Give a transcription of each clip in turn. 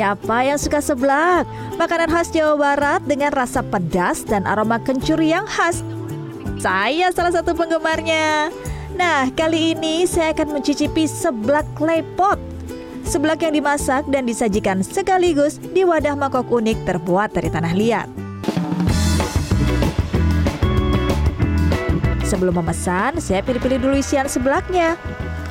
Siapa yang suka seblak? Makanan khas Jawa Barat dengan rasa pedas dan aroma kencur yang khas. Saya salah satu penggemarnya. Nah, kali ini saya akan mencicipi seblak klepot. Seblak yang dimasak dan disajikan sekaligus di wadah mangkok unik terbuat dari tanah liat. Sebelum memesan, saya pilih-pilih dulu isian seblaknya.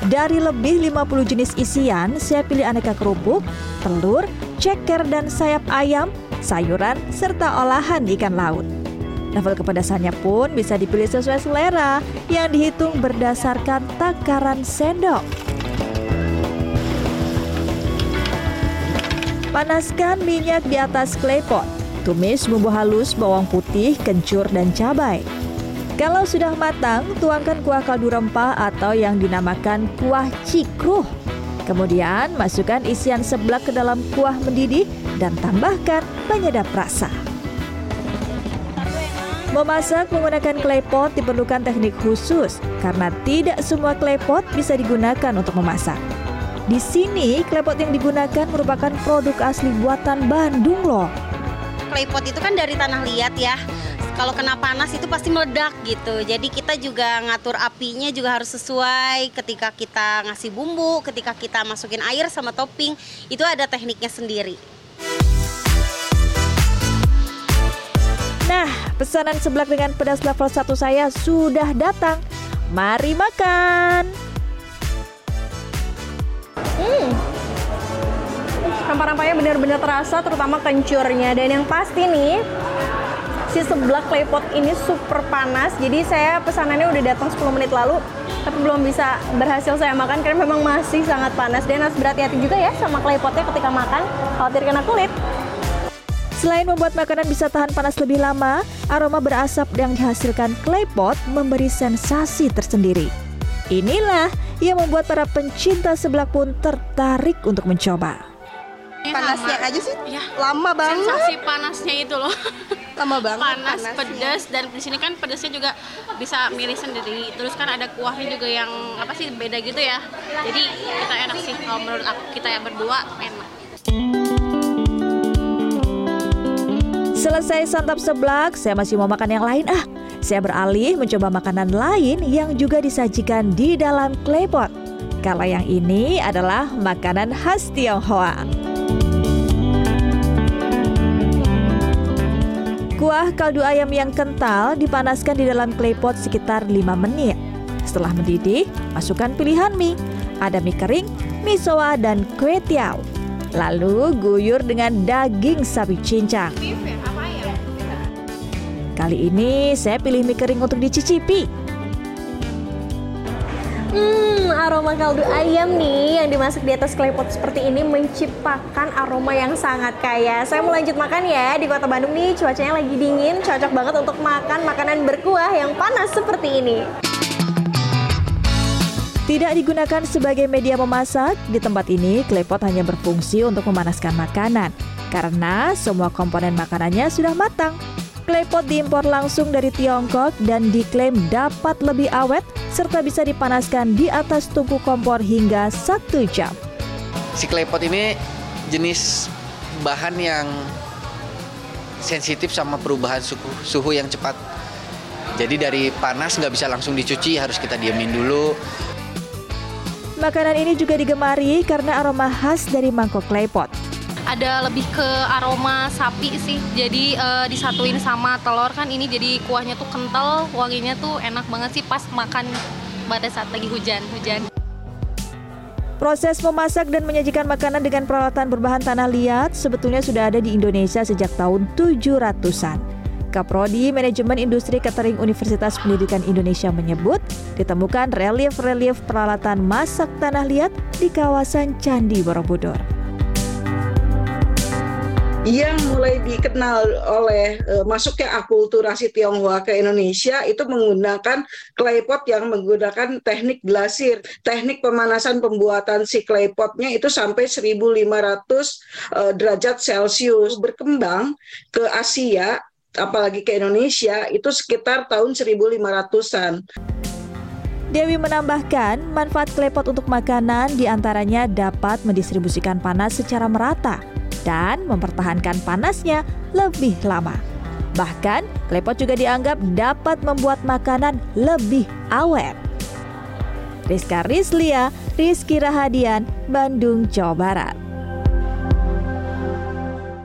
Dari lebih 50 jenis isian, saya pilih aneka kerupuk, telur, ceker dan sayap ayam, sayuran, serta olahan ikan laut. Level kepedasannya pun bisa dipilih sesuai selera yang dihitung berdasarkan takaran sendok. Panaskan minyak di atas klepot. Tumis bumbu halus bawang putih, kencur, dan cabai. Kalau sudah matang, tuangkan kuah kaldu rempah atau yang dinamakan kuah cikruh. Kemudian masukkan isian seblak ke dalam kuah mendidih dan tambahkan penyedap rasa. Memasak menggunakan klepot diperlukan teknik khusus karena tidak semua klepot bisa digunakan untuk memasak. Di sini klepot yang digunakan merupakan produk asli buatan Bandung loh. Klepot itu kan dari tanah liat ya kalau kena panas itu pasti meledak gitu. Jadi kita juga ngatur apinya juga harus sesuai ketika kita ngasih bumbu, ketika kita masukin air sama topping, itu ada tekniknya sendiri. Nah, pesanan seblak dengan pedas level 1 saya sudah datang. Mari makan. Hmm. Rempah-rempahnya benar-benar terasa, terutama kencurnya. Dan yang pasti nih, si seblak claypot ini super panas jadi saya pesanannya udah datang 10 menit lalu tapi belum bisa berhasil saya makan karena memang masih sangat panas dan harus berhati-hati juga ya sama claypotnya ketika makan khawatir kena kulit Selain membuat makanan bisa tahan panas lebih lama, aroma berasap yang dihasilkan claypot memberi sensasi tersendiri. Inilah yang membuat para pencinta seblak pun tertarik untuk mencoba. Panasnya aja sih ya. lama banget. Sensasi panasnya itu loh. lama banget panas panasnya. pedas dan di sini kan pedasnya juga bisa milih sendiri terus kan ada kuahnya juga yang apa sih beda gitu ya jadi kita enak sih kalau menurut aku kita yang berdua enak Selesai santap seblak, saya masih mau makan yang lain ah. Saya beralih mencoba makanan lain yang juga disajikan di dalam klepot. Kalau yang ini adalah makanan khas Tionghoa. Kuah kaldu ayam yang kental dipanaskan di dalam klepot sekitar 5 menit. Setelah mendidih, masukkan pilihan mie. Ada mie kering, mie soa, dan kue tiao. Lalu guyur dengan daging sapi cincang. Kali ini saya pilih mie kering untuk dicicipi. Hmm, aroma kaldu ayam nih yang dimasak di atas klepot seperti ini menciptakan aroma yang sangat kaya. Saya mau lanjut makan ya. Di kota Bandung nih cuacanya lagi dingin, cocok banget untuk makan makanan berkuah yang panas seperti ini. Tidak digunakan sebagai media memasak, di tempat ini klepot hanya berfungsi untuk memanaskan makanan. Karena semua komponen makanannya sudah matang. Klepot diimpor langsung dari Tiongkok dan diklaim dapat lebih awet serta bisa dipanaskan di atas tungku kompor hingga satu jam. Si klepot ini jenis bahan yang sensitif sama perubahan suhu, suhu yang cepat. Jadi dari panas nggak bisa langsung dicuci, harus kita diamin dulu. Makanan ini juga digemari karena aroma khas dari mangkok klepot ada lebih ke aroma sapi sih. Jadi uh, disatuin sama telur kan ini jadi kuahnya tuh kental, wanginya tuh enak banget sih pas makan pada saat lagi hujan-hujan. Proses memasak dan menyajikan makanan dengan peralatan berbahan tanah liat sebetulnya sudah ada di Indonesia sejak tahun 700-an. Kaprodi Manajemen Industri Catering Universitas Pendidikan Indonesia menyebut ditemukan relief-relief peralatan masak tanah liat di kawasan Candi Borobudur yang mulai dikenal oleh uh, masuknya akulturasi Tionghoa ke Indonesia itu menggunakan klepot yang menggunakan teknik glasir. Teknik pemanasan pembuatan si klepotnya itu sampai 1500 uh, derajat Celcius. Berkembang ke Asia apalagi ke Indonesia itu sekitar tahun 1500-an. Dewi menambahkan, manfaat klepot untuk makanan di antaranya dapat mendistribusikan panas secara merata dan mempertahankan panasnya lebih lama. Bahkan, klepot juga dianggap dapat membuat makanan lebih awet. Rizka Rizlia, Rizky Rahadian, Bandung, Jawa Barat.